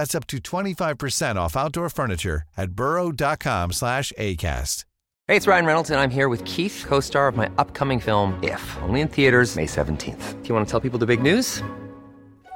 That's up to 25% off outdoor furniture at burrow.com slash ACAST. Hey, it's Ryan Reynolds, and I'm here with Keith, co star of my upcoming film, If, only in theaters, May 17th. Do you want to tell people the big news?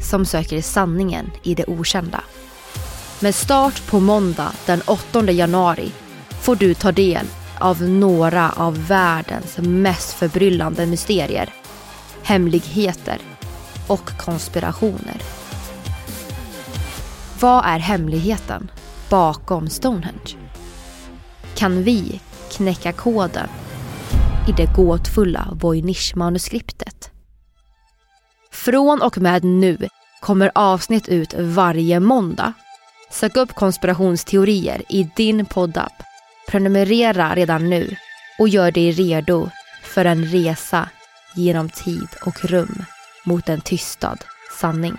som söker sanningen i det okända. Med start på måndag den 8 januari får du ta del av några av världens mest förbryllande mysterier, hemligheter och konspirationer. Vad är hemligheten bakom Stonehenge? Kan vi knäcka koden i det gåtfulla Voynich-manuskriptet? Från och med nu kommer avsnitt ut varje måndag. Sök upp konspirationsteorier i din poddapp. Prenumerera redan nu och gör dig redo för en resa genom tid och rum mot en tystad sanning.